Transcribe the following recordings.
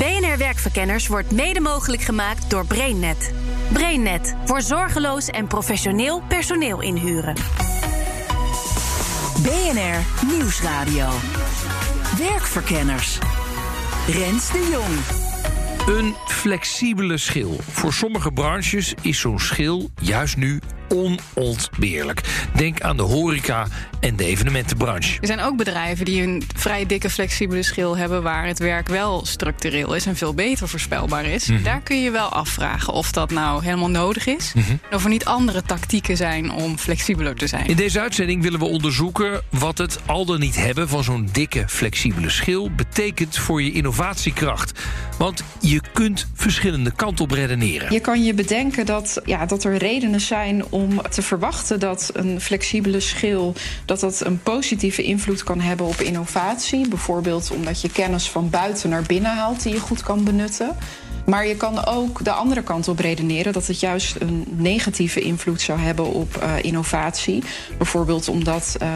BNR Werkverkenners wordt mede mogelijk gemaakt door BrainNet. BrainNet voor zorgeloos en professioneel personeel inhuren. BNR Nieuwsradio. Werkverkenners. Rens de Jong. Een flexibele schil. Voor sommige branches is zo'n schil juist nu onontbeerlijk. Denk aan de horeca en de evenementenbranche. Er zijn ook bedrijven die een vrij dikke flexibele schil hebben... waar het werk wel structureel is en veel beter voorspelbaar is. Mhm. Daar kun je wel afvragen of dat nou helemaal nodig is... Mhm. of er niet andere tactieken zijn om flexibeler te zijn. In deze uitzending willen we onderzoeken wat het al dan niet hebben van zo'n dikke flexibele schil betekent voor je innovatiekracht. Want je kunt verschillende kanten op redeneren. Je kan je bedenken dat, ja, dat er redenen zijn om te verwachten dat een flexibele schil dat dat een positieve invloed kan hebben op innovatie. Bijvoorbeeld omdat je kennis van buiten naar binnen haalt die je goed kan benutten. Maar je kan ook de andere kant op redeneren dat het juist een negatieve invloed zou hebben op uh, innovatie. Bijvoorbeeld omdat uh,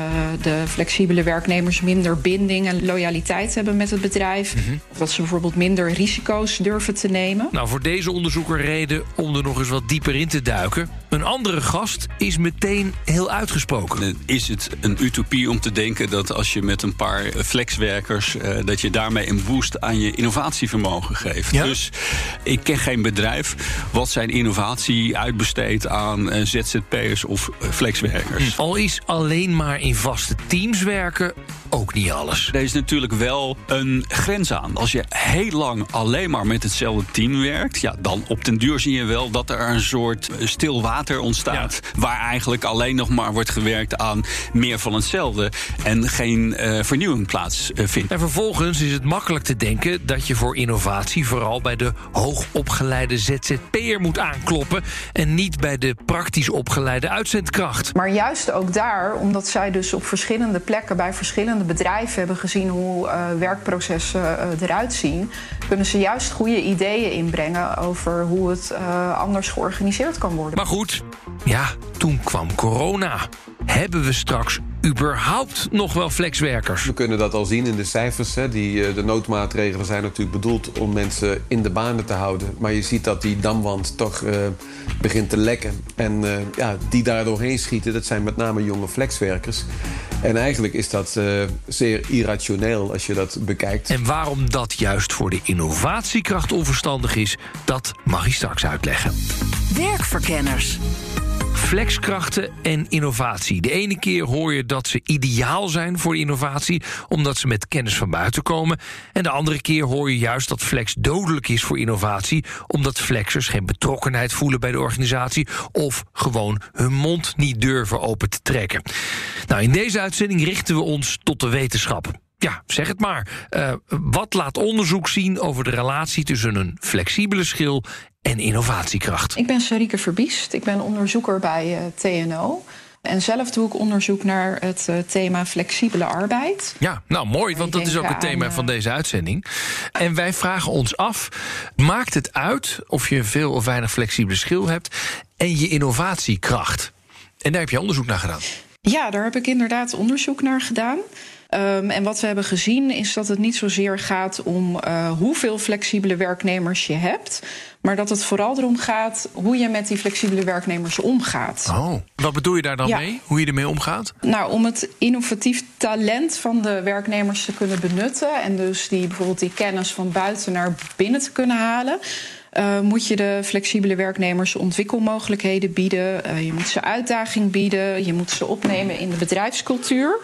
de flexibele werknemers minder binding en loyaliteit hebben met het bedrijf. Of dat ze bijvoorbeeld minder risico's durven te nemen. Nou, voor deze onderzoeker reden om er nog eens wat dieper in te duiken. Een andere gast is meteen heel uitgesproken. Is het een utopie om te denken dat als je met een paar flexwerkers... Uh, dat je daarmee een boost aan je innovatievermogen geeft? Ja? Dus ik ken geen bedrijf wat zijn innovatie uitbesteedt aan uh, ZZP'ers of flexwerkers. Hm. Al is alleen maar in vaste teams werken ook niet alles. Er is natuurlijk wel een grens aan. Als je heel lang alleen maar met hetzelfde team werkt, ja, dan op den duur zie je wel dat er een soort stil water ontstaat. Ja. Waar eigenlijk alleen nog maar wordt gewerkt aan meer van hetzelfde en geen uh, vernieuwing plaatsvindt. En vervolgens is het makkelijk te denken dat je voor innovatie vooral bij de hoogopgeleide ZZP'er moet aankloppen en niet bij de praktisch opgeleide uitzendkracht. Maar juist ook daar, omdat zij dus op verschillende plekken bij verschillende bedrijven hebben gezien hoe uh, werkprocessen uh, eruit zien, kunnen ze juist goede ideeën inbrengen over hoe het uh, anders georganiseerd kan worden. Maar goed, ja, toen kwam corona. Hebben we straks überhaupt nog wel flexwerkers? We kunnen dat al zien in de cijfers. Hè. Die, de noodmaatregelen zijn natuurlijk bedoeld om mensen in de banen te houden. Maar je ziet dat die damwand toch uh, begint te lekken. En uh, ja, die daar doorheen schieten, dat zijn met name jonge flexwerkers. En eigenlijk is dat uh, zeer irrationeel als je dat bekijkt. En waarom dat juist voor de innovatiekracht onverstandig is, dat mag hij straks uitleggen. Werkverkenners. Flexkrachten en innovatie. De ene keer hoor je dat ze ideaal zijn voor innovatie, omdat ze met kennis van buiten komen. En de andere keer hoor je juist dat flex dodelijk is voor innovatie, omdat flexers geen betrokkenheid voelen bij de organisatie of gewoon hun mond niet durven open te trekken. Nou, in deze uitzending richten we ons tot de wetenschap. Ja, zeg het maar. Uh, wat laat onderzoek zien over de relatie tussen een flexibele schil en innovatiekracht? Ik ben Sarike Verbiest. Ik ben onderzoeker bij uh, TNO. En zelf doe ik onderzoek naar het uh, thema flexibele arbeid. Ja, nou mooi, want dat is ook het thema aan, van deze uitzending. En wij vragen ons af: maakt het uit of je veel of weinig flexibele schil hebt en je innovatiekracht? En daar heb je onderzoek naar gedaan. Ja, daar heb ik inderdaad onderzoek naar gedaan. Um, en wat we hebben gezien is dat het niet zozeer gaat om uh, hoeveel flexibele werknemers je hebt, maar dat het vooral erom gaat hoe je met die flexibele werknemers omgaat. Oh, wat bedoel je daar dan ja. mee? Hoe je ermee omgaat? Nou, om het innovatief talent van de werknemers te kunnen benutten en dus die bijvoorbeeld die kennis van buiten naar binnen te kunnen halen. Uh, moet je de flexibele werknemers ontwikkelmogelijkheden bieden. Uh, je moet ze uitdaging bieden. Je moet ze opnemen in de bedrijfscultuur.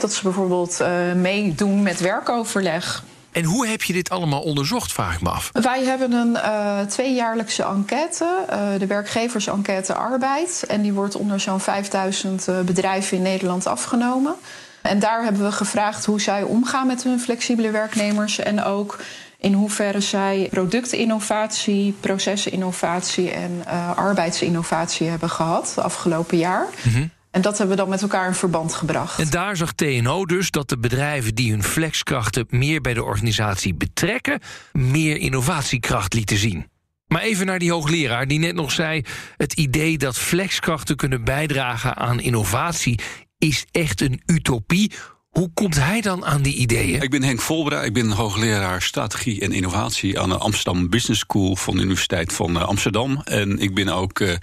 Dat ze bijvoorbeeld uh, meedoen met werkoverleg. En hoe heb je dit allemaal onderzocht, vraag ik me af? Wij hebben een uh, tweejaarlijkse enquête, uh, de werkgeversenquête arbeid. En die wordt onder zo'n 5000 uh, bedrijven in Nederland afgenomen. En daar hebben we gevraagd hoe zij omgaan met hun flexibele werknemers. En ook in hoeverre zij productinnovatie, procesinnovatie en arbeidsinnovatie hebben gehad het afgelopen jaar. Mhm. En dat hebben we dan met elkaar in verband gebracht. En daar zag TNO dus dat de bedrijven die hun flexkrachten meer bij de organisatie betrekken, meer innovatiekracht lieten zien. Maar even naar die hoogleraar die net nog zei: het idee dat flexkrachten kunnen bijdragen aan innovatie is echt een utopie. Hoe komt hij dan aan die ideeën? Ik ben Henk Volbra, ik ben hoogleraar strategie en innovatie aan de Amsterdam Business School van de Universiteit van eh, Amsterdam. En ik ben ook uh,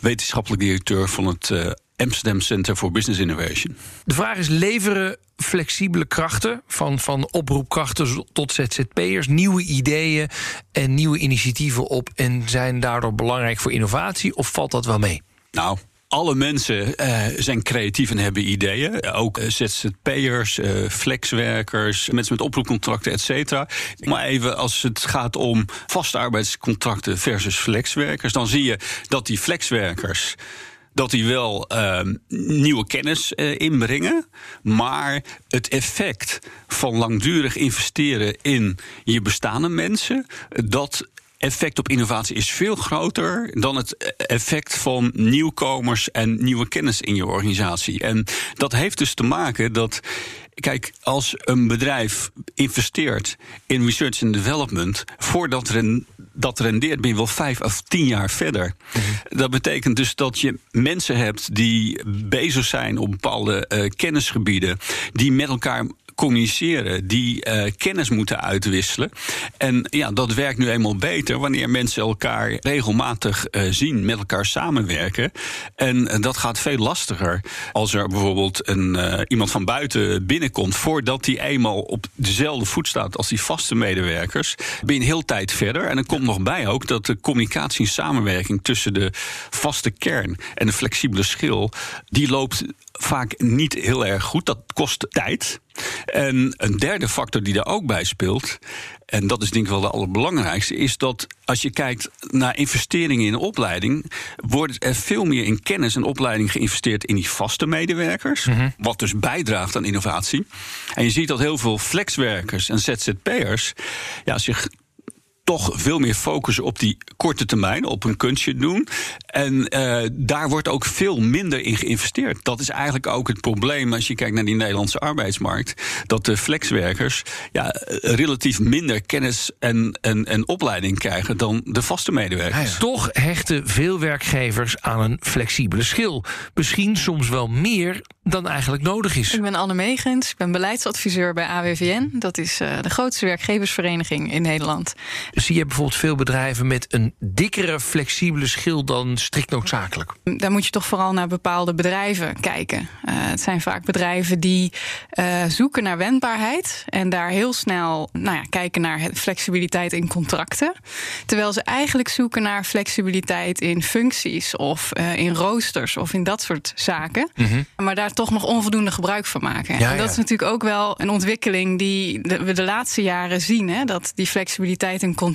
wetenschappelijk directeur van het uh, Amsterdam Center for Business Innovation. De vraag is: leveren flexibele krachten, van, van oproepkrachten tot ZZP'ers, nieuwe ideeën en nieuwe initiatieven op en zijn daardoor belangrijk voor innovatie? Of valt dat wel mee? Nou, alle mensen uh, zijn creatief en hebben ideeën. Ook uh, ZZP'ers, uh, flexwerkers, mensen met oproepcontracten, et cetera. Maar even als het gaat om vaste arbeidscontracten versus flexwerkers, dan zie je dat die flexwerkers dat die wel uh, nieuwe kennis uh, inbrengen. Maar het effect van langdurig investeren in je bestaande mensen, dat effect op innovatie is veel groter dan het effect van nieuwkomers en nieuwe kennis in je organisatie. En dat heeft dus te maken dat. Kijk, als een bedrijf investeert in research and development, voordat ren, dat rendeert, ben je wel vijf of tien jaar verder. Dat betekent dus dat je mensen hebt die bezig zijn op bepaalde uh, kennisgebieden, die met elkaar communiceren, die uh, kennis moeten uitwisselen. En ja, dat werkt nu eenmaal beter wanneer mensen elkaar regelmatig uh, zien, met elkaar samenwerken. En uh, dat gaat veel lastiger als er bijvoorbeeld een, iemand van buiten binnenkomt, voordat hij eenmaal op dezelfde voet staat als die vaste medewerkers. Ben je een heel tijd verder. En er komt nog bij ook dat de communicatie en samenwerking tussen de vaste kern en de flexibele schil, die loopt vaak niet heel erg goed. Dat kost tijd. En een derde factor die daar ook bij speelt, en dat is denk ik wel de allerbelangrijkste, is dat als je kijkt naar investeringen in opleiding, wordt er veel meer in kennis en opleiding geïnvesteerd in die vaste medewerkers, Mhm. wat dus bijdraagt aan innovatie. En je ziet dat heel veel flexwerkers en ZZP'ers ja, zich toch veel meer focussen op die korte termijn, op een kunstje doen. En uh, daar wordt ook veel minder in geïnvesteerd. Dat is eigenlijk ook het probleem als je kijkt naar die Nederlandse arbeidsmarkt. Dat de flexwerkers ja, relatief minder kennis en, en, en opleiding krijgen dan de vaste medewerkers. Ja, Toch hechten veel werkgevers aan een flexibele schil. Misschien soms wel meer dan eigenlijk nodig is. Ik ben Anne Megens, ik ben beleidsadviseur bij AWVN. Dat is uh, de grootste werkgeversvereniging in Nederland. Zie je bijvoorbeeld veel bedrijven met een dikkere flexibele schil dan strikt noodzakelijk? Daar moet je toch vooral naar bepaalde bedrijven kijken. Uh, het zijn vaak bedrijven die uh, zoeken naar wendbaarheid en daar heel snel nou ja, kijken naar flexibiliteit in contracten. Terwijl ze eigenlijk zoeken naar flexibiliteit in functies of uh, in roosters of in dat soort zaken. Mhm. Maar daar toch nog onvoldoende gebruik van maken. Ja, en dat ja. is natuurlijk ook wel een ontwikkeling die we de laatste jaren zien. Hè? Dat die flexibiliteit in contracten,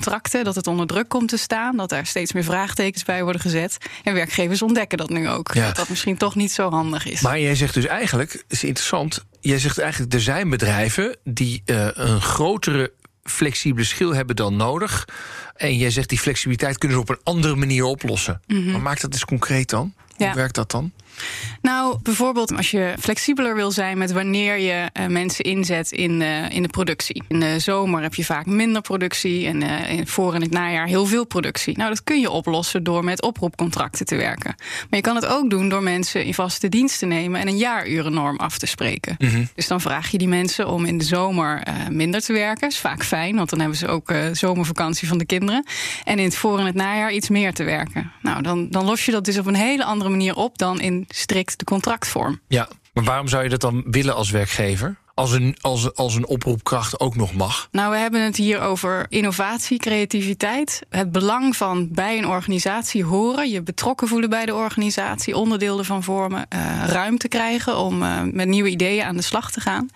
dat het onder druk komt te staan. Dat er steeds meer vraagtekens bij worden gezet. En werkgevers ontdekken dat nu ook. Ja. Dat dat misschien toch niet zo handig is. Maar jij zegt dus eigenlijk, is interessant. Jij zegt eigenlijk, er zijn bedrijven die uh, een grotere flexibele schil hebben dan nodig. En jij zegt die flexibiliteit kunnen ze op een andere manier oplossen. Mhm. Mm -hmm. Maar maak dat eens concreet dan. Ja. Hoe werkt dat dan? Nou, bijvoorbeeld als je flexibeler wil zijn met wanneer je uh, mensen inzet in, uh, in de productie. In de zomer heb je vaak minder productie en uh, in, voor in het najaar heel veel productie. Nou, dat kun je oplossen door met oproepcontracten te werken. Maar je kan het ook doen door mensen in vaste dienst te nemen en een jaarurennorm af te spreken. Mm -hmm. Dus dan vraag je die mensen om in de zomer minder te werken. is vaak fijn, want dan hebben ze ook zomervakantie van de kinderen. En in het voor en het najaar iets meer te werken. Nou, dan, dan los je dat dus op een hele andere manier op dan in strikt de contractvorm. Ja, maar waarom zou je dat dan willen als werkgever? Als een, als, als een oproepkracht ook nog mag? Nou, we hebben het hier over innovatie, creativiteit. Het belang van bij een organisatie horen, je betrokken voelen bij de organisatie, onderdeel ervan vormen, uh, ruimte krijgen om uh, met nieuwe ideeën aan de slag te gaan.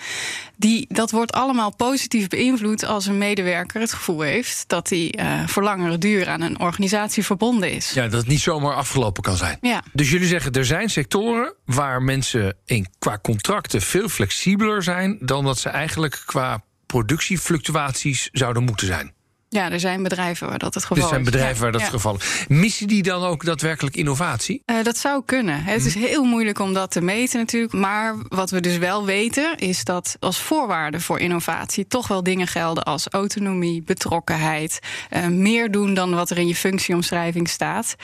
Die, dat wordt allemaal positief beïnvloed als een medewerker het gevoel heeft dat hij uh, voor langere duur aan een organisatie verbonden is. Ja, dat het niet zomaar afgelopen kan zijn. Ja. Dus jullie zeggen er zijn sectoren waar mensen in, qua contracten veel flexibeler zijn dan dat ze eigenlijk qua productiefluctuaties zouden moeten zijn. Ja, er zijn bedrijven waar dat het geval is. Er zijn bedrijven waar dat ja. het geval is. Missen die dan ook daadwerkelijk innovatie? Eh, dat zou kunnen. Het is heel moeilijk om dat te meten natuurlijk. Maar wat we dus wel weten is dat als voorwaarde voor innovatie toch wel dingen gelden als autonomie, betrokkenheid, eh, meer doen dan wat er in je functieomschrijving staat.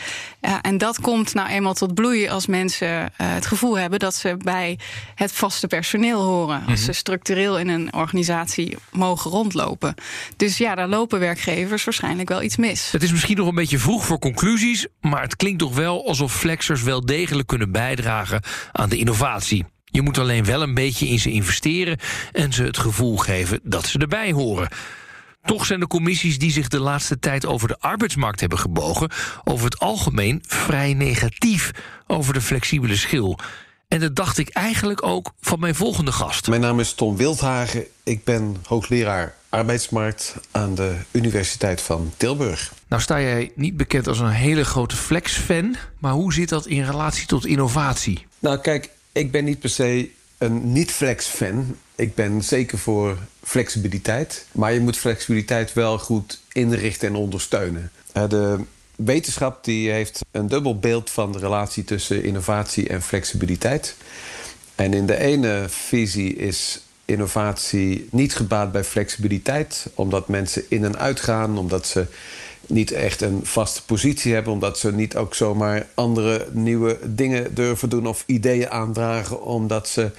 En dat komt nou eenmaal tot bloei als mensen eh, het gevoel hebben dat ze bij het vaste personeel horen. Als ze structureel in een organisatie mogen rondlopen. Dus ja, daar lopen werkgevers waarschijnlijk wel iets mis. Het is misschien nog een beetje vroeg voor conclusies, maar het klinkt toch wel alsof flexers wel degelijk kunnen bijdragen aan de innovatie. Je moet alleen wel een beetje in ze investeren en ze het gevoel geven dat ze erbij horen. Toch zijn de commissies die zich de laatste tijd over de arbeidsmarkt hebben gebogen, over het algemeen vrij negatief over de flexibele schil. En dat dacht ik eigenlijk ook van mijn volgende gast. Mijn naam is Tom Wildhagen. Ik ben hoogleraar arbeidsmarkt aan de Universiteit van Tilburg. Nou sta jij niet bekend als een hele grote flex-fan, maar hoe zit dat in relatie tot innovatie? Nou, kijk, ik ben niet per se een niet-flex-fan. Ik ben zeker voor flexibiliteit. Maar je moet flexibiliteit wel goed inrichten en ondersteunen. Eh, De wetenschap die heeft een dubbel beeld van de relatie tussen innovatie en flexibiliteit. En in de ene visie is innovatie niet gebaat bij flexibiliteit, omdat mensen in en uitgaan, omdat ze niet echt een vaste positie hebben, omdat ze niet ook zomaar andere nieuwe dingen durven doen of ideeën aandragen, omdat ze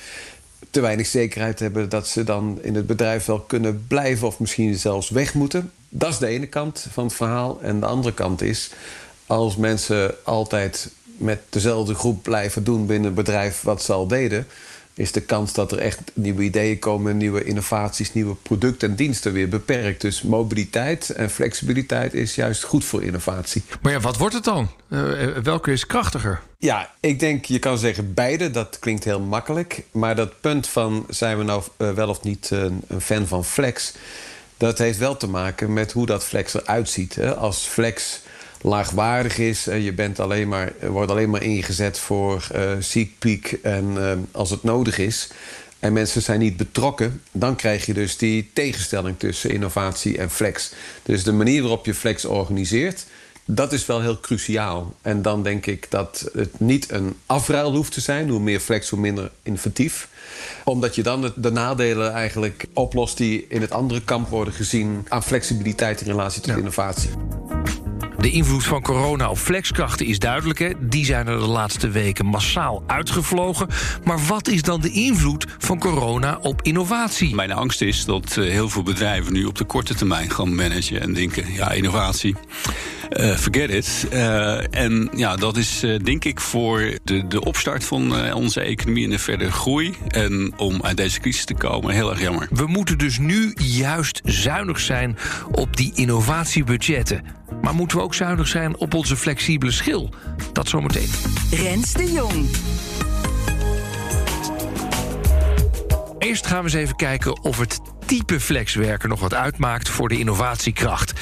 te weinig zekerheid hebben dat ze dan in het bedrijf wel kunnen blijven of misschien zelfs weg moeten. Dat is de ene kant van het verhaal. En de andere kant is, als mensen altijd met dezelfde groep blijven doen binnen het bedrijf wat ze al deden, is de kans dat er echt nieuwe ideeën komen, nieuwe innovaties, nieuwe producten en diensten weer beperkt. Dus mobiliteit en flexibiliteit is juist goed voor innovatie. Maar ja, wat wordt het dan? Eh, welke is krachtiger? Ja, ik denk je kan zeggen beide. Dat klinkt heel makkelijk. Maar dat punt van zijn we nou eh, wel of niet eh, een fan van flex... dat heeft wel te maken met hoe dat flex eruit ziet. Hè. Als flex laagwaardig is en je bent alleen maar, wordt alleen maar ingezet voor eh ziek, piek en eh, als het nodig is... en mensen zijn niet betrokken... dan krijg je dus die tegenstelling tussen innovatie en flex. Dus de manier waarop je flex organiseert... Dat is wel heel cruciaal. En dan denk ik dat het niet een afruil hoeft te zijn. Hoe meer flex, hoe minder innovatief. Omdat je dan de nadelen eigenlijk oplost... die in het andere kamp worden gezien... aan flexibiliteit in relatie tot Ja. innovatie. De invloed van corona op flexkrachten is duidelijk. Hè? Die zijn er de laatste weken massaal uitgevlogen. Maar wat is dan de invloed van corona op innovatie? Mijn angst is dat eh, heel veel bedrijven nu op de korte termijn gaan managen en denken: ja, innovatie. eh, forget it. Eh, en ja, dat is denk ik voor de, de opstart van onze economie en de verdere groei. En om uit deze crisis te komen, heel erg jammer. We moeten dus nu juist zuinig zijn op die innovatiebudgetten. Maar moeten we ook zuinig zijn op onze flexibele schil? Dat zometeen. Rens de Jong. Eerst gaan we eens even kijken of het type flexwerker nog wat uitmaakt voor de innovatiekracht.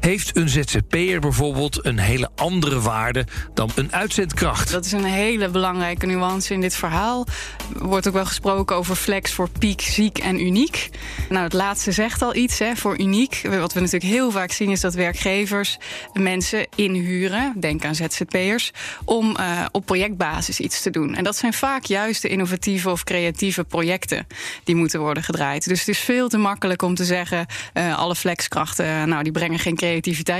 Heeft een ZZP'er bijvoorbeeld een hele andere waarde dan een uitzendkracht? Dat is een hele belangrijke nuance in dit verhaal. Er wordt ook wel gesproken over flex voor piek, ziek en uniek. Nou, het laatste zegt al iets hè, voor uniek. Wat we natuurlijk heel vaak zien is dat werkgevers mensen inhuren, denk aan ZZP'ers, om eh, op projectbasis iets te doen. En dat zijn vaak juist de innovatieve of creatieve projecten die moeten worden gedraaid. Dus het is veel te makkelijk om te zeggen: eh, alle flexkrachten, nou, die brengen geen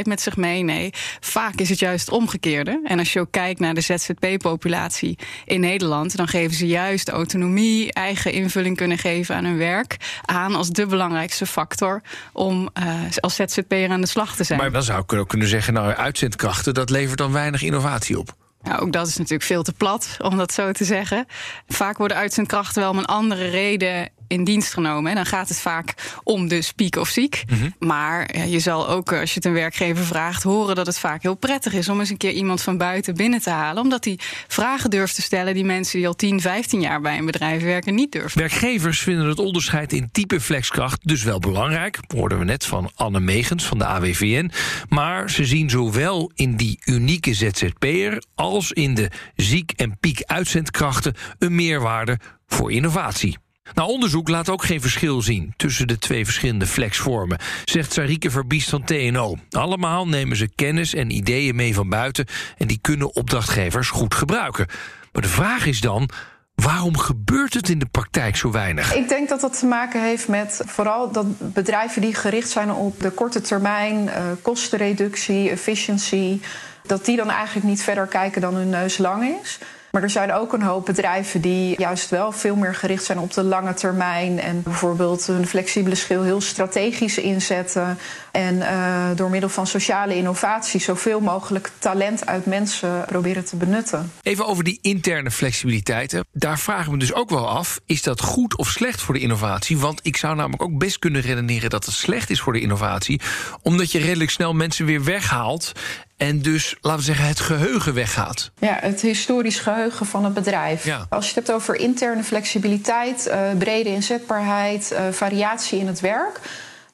met zich mee. Nee, vaak is het juist omgekeerde. En als je ook kijkt naar de ZZP-populatie in Nederland, dan geven ze juist autonomie, eigen invulling kunnen geven aan hun werk aan als de belangrijkste factor om eh, als ZZP'er aan de slag te zijn. Maar dan zou ik ook kunnen zeggen, nou, uitzendkrachten, dat levert dan weinig innovatie op. Nou, ook dat is natuurlijk veel te plat, om dat zo te zeggen. Vaak worden uitzendkrachten wel om een andere reden in dienst genomen. En dan gaat het vaak om dus piek of ziek. Maar ja, je zal ook, eh, als je het een werkgever vraagt, horen dat het vaak heel prettig is om eens een keer iemand van buiten binnen te halen. Omdat hij vragen durft te stellen die mensen die al 10, 15 jaar bij een bedrijf werken niet durven. Werkgevers vinden het onderscheid in type flexkracht dus wel belangrijk. Hoorden we net van Anne Megens van de AWVN. Maar ze zien zowel in die unieke ZZP'er als in de ziek- en piek-uitzendkrachten een meerwaarde voor innovatie. Nou, onderzoek laat ook geen verschil zien tussen de twee verschillende flexvormen, zegt Sarike Verbiest van TNO. Allemaal nemen ze kennis en ideeën mee van buiten en die kunnen opdrachtgevers goed gebruiken. Maar de vraag is dan. Waarom gebeurt het in de praktijk zo weinig? Ik denk dat dat te maken heeft met vooral dat bedrijven die gericht zijn op de korte termijn, uh, kostenreductie, efficiëntie, dat die dan eigenlijk niet verder kijken dan hun neus lang is. Maar er zijn ook een hoop bedrijven die juist wel veel meer gericht zijn op de lange termijn. En bijvoorbeeld hun flexibele schil heel strategisch inzetten. En uh, door middel van sociale innovatie zoveel mogelijk talent uit mensen proberen te benutten. Even over die interne flexibiliteit. Daar vragen we dus ook wel af: is dat goed of slecht voor de innovatie? Want ik zou namelijk ook best kunnen redeneren dat het slecht is voor de innovatie, omdat je redelijk snel mensen weer weghaalt. En dus, laten we zeggen, het geheugen weggaat. Ja, het historisch geheugen van het bedrijf. Ja. Als je het hebt over interne flexibiliteit, uh, brede inzetbaarheid, uh, variatie in het werk.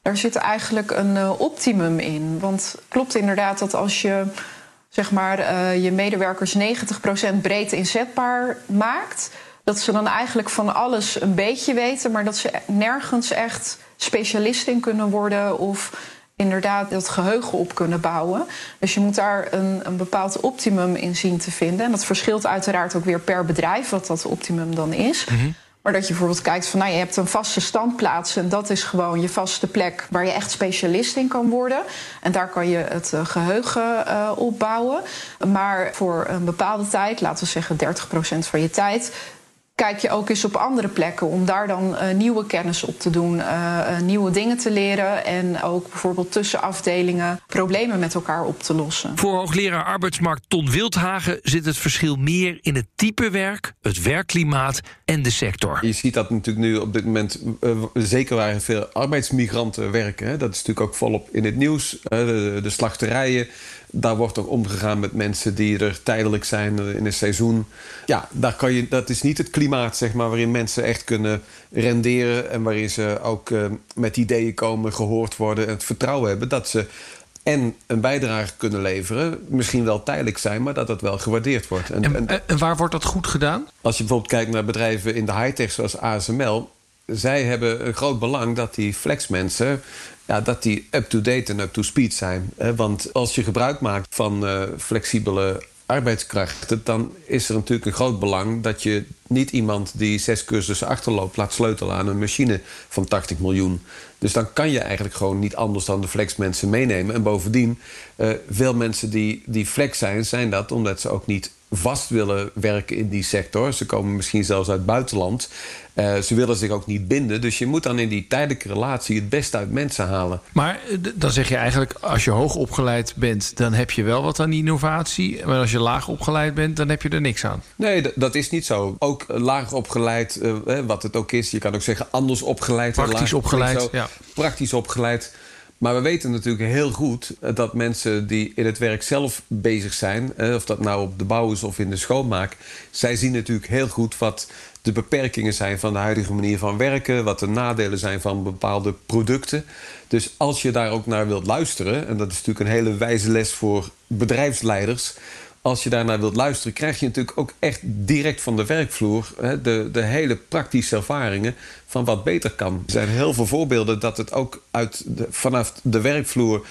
Daar zit eigenlijk een uh, optimum in. Want klopt inderdaad dat als je zeg maar, je medewerkers 90% breed inzetbaar maakt, dat ze dan eigenlijk van alles een beetje weten, maar dat ze nergens echt specialist in kunnen worden of inderdaad dat geheugen op kunnen bouwen. Dus je moet daar een, een bepaald optimum in zien te vinden. En dat verschilt uiteraard ook weer per bedrijf wat dat optimum dan is. Mhm. Maar dat je bijvoorbeeld kijkt van, nou, je hebt een vaste standplaats en dat is gewoon je vaste plek waar je echt specialist in kan worden. En daar kan je het uh, geheugen uh, opbouwen. Maar voor een bepaalde tijd, laten we zeggen 30% van je tijd, kijk je ook eens op andere plekken om daar dan uh, nieuwe kennis op te doen, uh, uh, nieuwe dingen te leren en ook bijvoorbeeld tussen afdelingen problemen met elkaar op te lossen. Voor hoogleraar arbeidsmarkt Ton Wildhagen zit het verschil meer in het type werk, het werkklimaat en de sector. Je ziet dat natuurlijk nu op dit moment, zeker waar veel arbeidsmigranten werken, hè, dat is natuurlijk ook volop in het nieuws, de, de slachterijen daar wordt ook omgegaan met mensen die er tijdelijk zijn in een seizoen. Ja, daar kan je, dat is niet het klimaat zeg maar, waarin mensen echt kunnen renderen. En waarin ze ook uh, met ideeën komen, gehoord worden. En het vertrouwen hebben dat ze en een bijdrage kunnen leveren. Misschien wel tijdelijk zijn, maar dat dat wel gewaardeerd wordt. En, en, en, en waar wordt dat goed gedaan? Als je bijvoorbeeld kijkt naar bedrijven in de high-tech zoals ASML zij hebben een groot belang dat die flexmensen ja, dat die up-to-date en up-to-speed zijn. Want als je gebruik maakt van uh, flexibele arbeidskrachten... dan is er natuurlijk een groot belang dat je niet iemand die zes cursussen achterloopt... laat sleutelen aan een machine van 80 miljoen. Dus dan kan je eigenlijk gewoon niet anders dan de flexmensen meenemen. En bovendien, uh, veel mensen die, die flex zijn, zijn dat omdat ze ook niet vast willen werken in die sector. Ze komen misschien zelfs uit het buitenland. Uh, ze willen zich ook niet binden. Dus je moet dan in die tijdelijke relatie het beste uit mensen halen. Maar dan zeg je eigenlijk, als je hoog opgeleid bent, dan heb je wel wat aan innovatie. Maar als je laag opgeleid bent, dan heb je er niks aan. Nee, dat is niet zo. Ook laag opgeleid, uh, wat het ook is. Je kan ook zeggen anders opgeleid. Praktisch opgeleid, ja. Praktisch opgeleid. Maar we weten natuurlijk heel goed dat mensen die in het werk zelf bezig zijn, of dat nou op de bouw is of in de schoonmaak, zij zien natuurlijk heel goed wat de beperkingen zijn van de huidige manier van werken, wat de nadelen zijn van bepaalde producten. Dus als je daar ook naar wilt luisteren, en dat is natuurlijk een hele wijze les voor bedrijfsleiders. Als je daarnaar wilt luisteren, krijg je natuurlijk ook echt direct van de werkvloer hè, de, de hele praktische ervaringen van wat beter kan. Er zijn heel veel voorbeelden dat het ook uit vanaf de werkvloer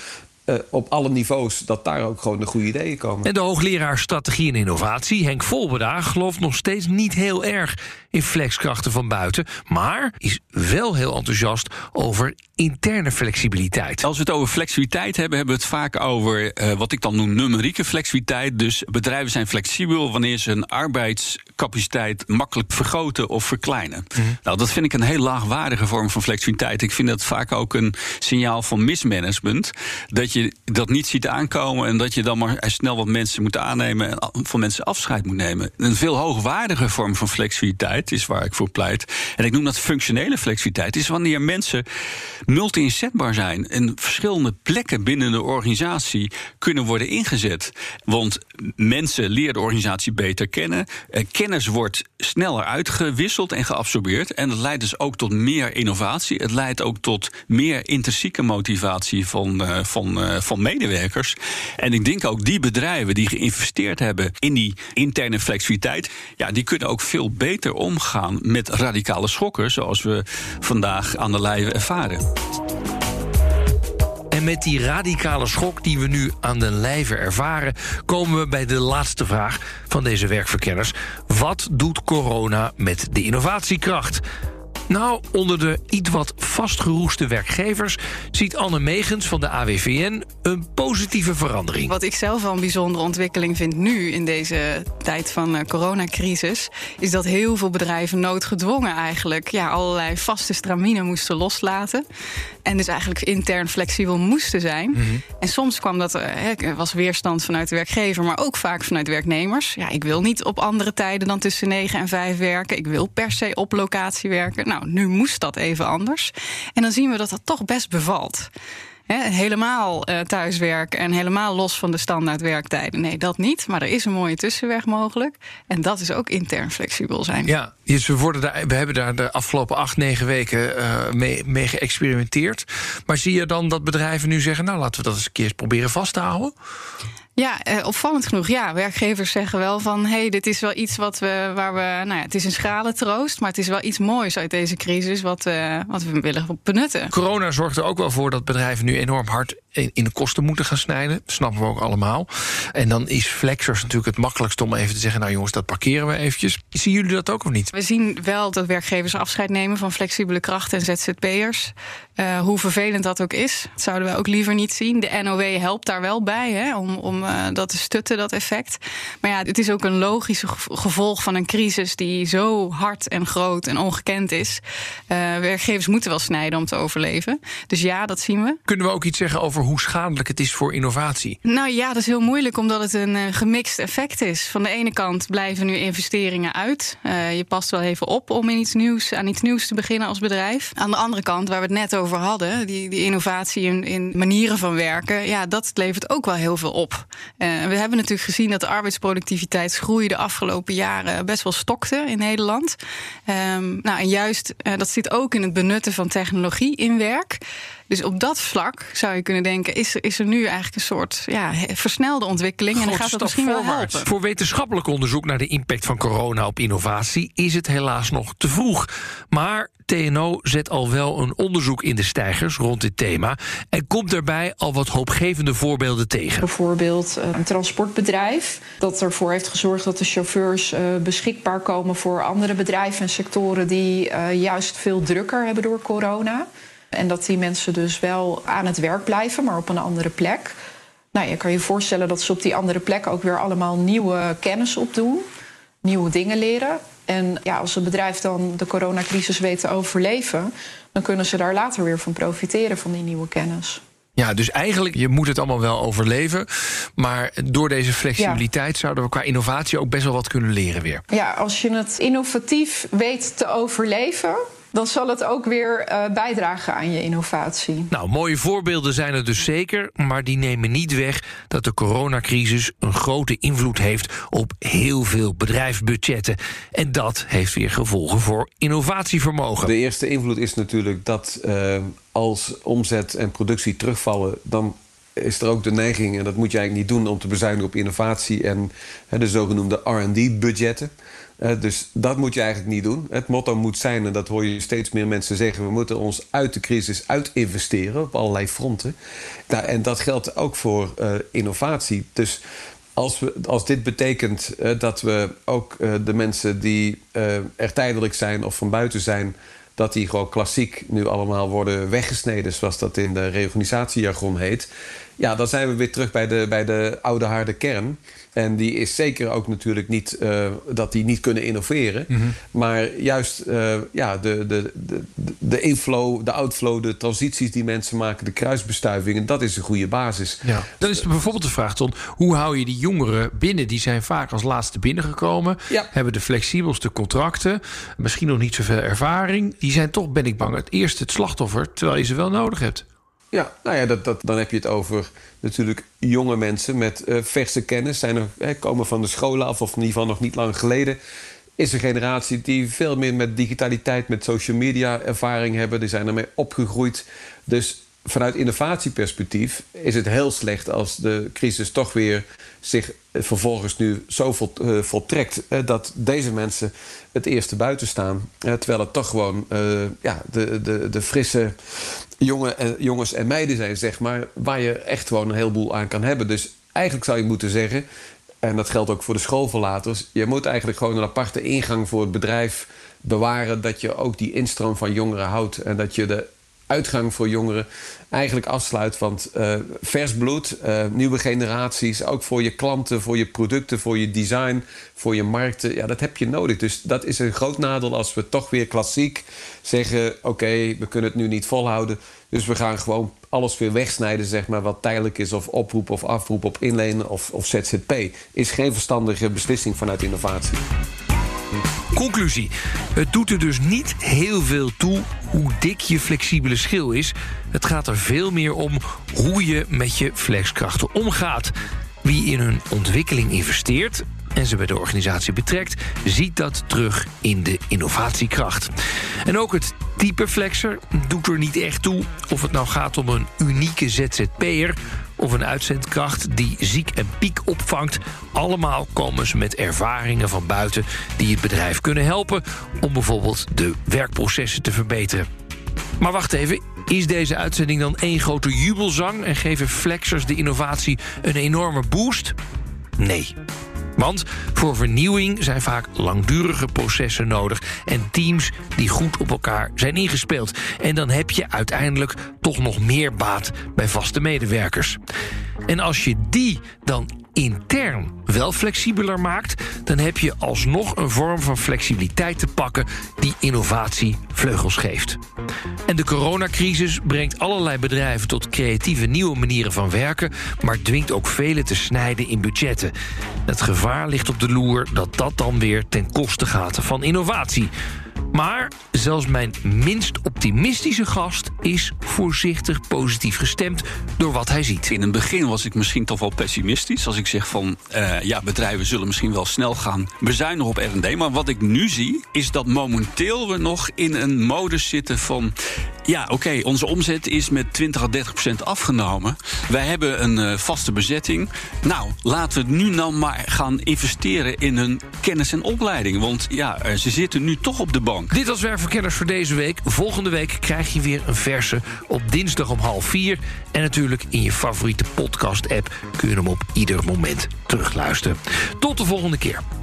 uh, op alle niveaus, dat daar ook gewoon de goede ideeën komen. En de hoogleraar Strategie en Innovatie, Henk Volberda, gelooft nog steeds niet heel erg in flexkrachten van buiten, maar is wel heel enthousiast over interne flexibiliteit. Als we het over flexibiliteit hebben, hebben we het vaak over uh, wat ik dan noem numerieke flexibiliteit. Dus bedrijven zijn flexibel wanneer ze hun arbeidscapaciteit makkelijk vergroten of verkleinen. Mhm. Nou, dat vind ik een heel laagwaardige vorm van flexibiliteit. Ik vind dat vaak ook een signaal van mismanagement. Dat je dat niet ziet aankomen en dat je dan maar snel wat mensen moet aannemen en van mensen afscheid moet nemen. Een veel hoogwaardige vorm van flexibiliteit is waar ik voor pleit. En ik noem dat functionele flexibiliteit. Is wanneer mensen multi-inzetbaar zijn en verschillende plekken binnen de organisatie kunnen worden ingezet. Want mensen leren de organisatie beter kennen. Kennis wordt sneller uitgewisseld en geabsorbeerd. En dat leidt dus ook tot meer innovatie. Het leidt ook tot meer intrinsieke motivatie van, uh, van, uh, van medewerkers. En ik denk ook die bedrijven die geïnvesteerd hebben in die interne flexibiliteit, ja, die kunnen ook veel beter om omgaan met radicale schokken, zoals we vandaag aan de lijve ervaren. En met die radicale schok die we nu aan de lijve ervaren, komen we bij de laatste vraag van deze werkverkenners. Wat doet corona met de innovatiekracht? Nou, onder de iets wat vastgeroeste werkgevers ziet Anne Megens van de AWVN een positieve verandering. Wat ik zelf wel een bijzondere ontwikkeling vind nu in deze tijd van uh, coronacrisis, is dat heel veel bedrijven noodgedwongen eigenlijk ja, allerlei vaste straminen moesten loslaten. En dus eigenlijk intern flexibel moesten zijn. Mm -hmm. En soms kwam dat, uh, er was weerstand vanuit de werkgever, maar ook vaak vanuit werknemers. Ja, ik wil niet op andere tijden dan tussen 9 en 5 werken. Ik wil per se op locatie werken. Nou, nu moest dat even anders. En dan zien we dat dat toch best bevalt. He, helemaal uh, thuiswerken en helemaal los van de standaard werktijden. Nee, dat niet. Maar er is een mooie tussenweg mogelijk. En dat is ook intern flexibel zijn. Ja, dus we, worden daar, we hebben daar de afgelopen acht, negen weken uh, mee, mee geëxperimenteerd. Maar zie je dan dat bedrijven nu zeggen... nou, laten we dat eens een keer proberen vast te houden? Ja, eh, opvallend genoeg. Ja, werkgevers zeggen wel van... hey, dit is wel iets wat we, waar we... Nou ja, het is een schalentroost, maar het is wel iets moois uit deze crisis... wat, uh, wat we willen benutten. Corona zorgt er ook wel voor dat bedrijven nu enorm hard in de kosten moeten gaan snijden. Dat snappen we ook allemaal. En dan is flexers natuurlijk het makkelijkst om even te zeggen... nou jongens, dat parkeren we eventjes. Zien jullie dat ook of niet? We zien wel dat werkgevers afscheid nemen van flexibele krachten en ZZP'ers. Uh, hoe vervelend dat ook is, dat zouden we ook liever niet zien. De NOW helpt daar wel bij hè, om, om uh, dat te stutten, dat effect. Maar ja, het is ook een logisch gevolg van een crisis... die zo hard en groot en ongekend is. Uh, werkgevers moeten wel snijden om te overleven. Dus ja, dat zien we. Kunnen we ook iets zeggen over hoe schadelijk het is voor innovatie? Nou ja, dat is heel moeilijk omdat het een uh, gemixt effect is. Van de ene kant blijven nu investeringen uit. Uh, je past wel even op om iets nieuws, aan iets nieuws te beginnen als bedrijf. Aan de andere kant, waar we het net over hadden, die, die innovatie in, in manieren van werken, ja, dat levert ook wel heel veel op. Uh, we hebben natuurlijk gezien dat de arbeidsproductiviteitsgroei de afgelopen jaren best wel stokte in Nederland. Um, nou, en juist dat zit ook in het benutten van technologie in werk. Dus op dat vlak zou je kunnen denken: is er, is er nu eigenlijk een soort ja, versnelde ontwikkeling? en dan gaat dat misschien wel helpen. Voor wetenschappelijk onderzoek naar de impact van corona op innovatie is het helaas nog te vroeg. Maar TNO zet al wel een onderzoek in de stijgers rond dit thema en komt daarbij al wat hoopgevende voorbeelden tegen. Bijvoorbeeld een transportbedrijf dat ervoor heeft gezorgd dat de chauffeurs uh, beschikbaar komen voor andere bedrijven en sectoren die uh, juist veel drukker hebben door corona. En dat die mensen dus wel aan het werk blijven, maar op een andere plek. Nou, je kan je voorstellen dat ze op die andere plek ook weer allemaal nieuwe kennis opdoen, nieuwe dingen leren. En ja, als een bedrijf dan de coronacrisis weet te overleven, dan kunnen ze daar later weer van profiteren van die nieuwe kennis. Ja, dus eigenlijk, je moet het allemaal wel overleven. Maar door deze flexibiliteit ja. zouden we qua innovatie ook best wel wat kunnen leren weer. Ja, als je het innovatief weet te overleven, dan zal het ook weer uh, bijdragen aan je innovatie. Nou, mooie voorbeelden zijn er dus zeker, maar die nemen niet weg dat de coronacrisis een grote invloed heeft op heel veel bedrijfsbudgetten. En dat heeft weer gevolgen voor innovatievermogen. De eerste invloed is natuurlijk dat uh, als omzet en productie terugvallen, dan is er ook de neiging, en dat moet je eigenlijk niet doen, om te bezuinigen op innovatie en he, de zogenoemde RD-budgetten. Uh, dus dat moet je eigenlijk niet doen. Het motto moet zijn, en dat hoor je steeds meer mensen zeggen... we moeten ons uit de crisis uit investeren op allerlei fronten. En dat geldt ook voor uh, innovatie. Dus als, we, als dit betekent uh, dat we ook de mensen die er tijdelijk zijn of van buiten zijn... dat die gewoon klassiek nu allemaal worden weggesneden... zoals dat in de reorganisatiejargon heet... ja, dan zijn we weer terug bij de, bij de oude harde kern... En die is zeker ook natuurlijk niet uh, dat die niet kunnen innoveren. Mm -hmm. Maar juist uh, ja, de, de, de, de inflow, de outflow, de transities die mensen maken, de kruisbestuivingen, dat is een goede basis. Ja. Dan is bijvoorbeeld de vraag, Ton, hoe hou je die jongeren binnen? Die zijn vaak als laatste binnengekomen, ja. hebben de flexibelste contracten, misschien nog niet zoveel ervaring. Die zijn toch, ben ik bang, het eerste het slachtoffer, terwijl je ze wel nodig hebt. Ja, nou ja, dat, dat, dan heb je het over natuurlijk jonge mensen met uh, verse kennis. Zijn er, hè, komen van de scholen af, of in ieder geval nog niet lang geleden. Is een generatie die veel meer met digitaliteit, met social media ervaring hebben. Die zijn ermee opgegroeid. Dus vanuit innovatieperspectief is het heel slecht als de crisis toch weer zich vervolgens nu zo eh, voltrekt dat deze mensen het eerste buiten staan. terwijl het toch gewoon ja, de, de, de frisse jongen, jongens en meiden zijn, zeg maar, waar je echt gewoon een heleboel aan kan hebben. Dus eigenlijk zou je moeten zeggen, en dat geldt ook voor de schoolverlaters, je moet eigenlijk gewoon een aparte ingang voor het bedrijf bewaren dat je ook die instroom van jongeren houdt en dat je de uitgang voor jongeren eigenlijk afsluit. Want uh, vers bloed, uh, nieuwe generaties, ook voor je klanten, voor je producten, voor je design, voor je markten, ja, dat heb je nodig. Dus dat is een groot nadeel als we toch weer klassiek zeggen: oké, we kunnen het nu niet volhouden. Dus we gaan gewoon alles weer wegsnijden, zeg maar, wat tijdelijk is, of oproep of afroep op inlenen of, of ZZP. Is geen verstandige beslissing vanuit innovatie. Conclusie. Het doet er dus niet heel veel toe hoe dik je flexibele schil is. Het gaat er veel meer om hoe je met je flexkrachten omgaat. Wie in hun ontwikkeling investeert en ze bij de organisatie betrekt, ziet dat terug in de innovatiekracht. En ook het type flexer doet er niet echt toe of het nou gaat om een unieke ZZP'er of een uitzendkracht die ziek en piek opvangt. Allemaal komen ze met ervaringen van buiten die het bedrijf kunnen helpen om bijvoorbeeld de werkprocessen te verbeteren. Maar wacht even, is deze uitzending dan één grote jubelzang en geven flexers de innovatie een enorme boost? Nee. Want voor vernieuwing zijn vaak langdurige processen nodig en teams die goed op elkaar zijn ingespeeld. En dan heb je uiteindelijk toch nog meer baat bij vaste medewerkers. En als je die dan intern wel flexibeler maakt, dan heb je alsnog een vorm van flexibiliteit te pakken die innovatie vleugels geeft. En de coronacrisis brengt allerlei bedrijven tot creatieve nieuwe manieren van werken, maar dwingt ook velen te snijden in budgetten. Het gevaar ligt op de loer dat dat dan weer ten koste gaat van innovatie. Maar zelfs mijn minst optimistische gast is voorzichtig positief gestemd door wat hij ziet. In het begin was ik misschien toch wel pessimistisch. Als ik zeg van uh, ja, bedrijven zullen misschien wel snel gaan bezuinigen op RD. Maar wat ik nu zie, is dat momenteel we nog in een modus zitten van. Ja, oké, onze omzet is met 20 à 30 procent afgenomen. Wij hebben een uh, vaste bezetting. Nou, laten we nu nou maar gaan investeren in hun kennis en opleiding. Want ja, uh, ze zitten nu toch op de bank. Dit was Werkverkenners voor deze week. Volgende week krijg je weer een verse op dinsdag om half vier. En natuurlijk in je favoriete podcast-app kun je hem op ieder moment terugluisteren. Tot de volgende keer.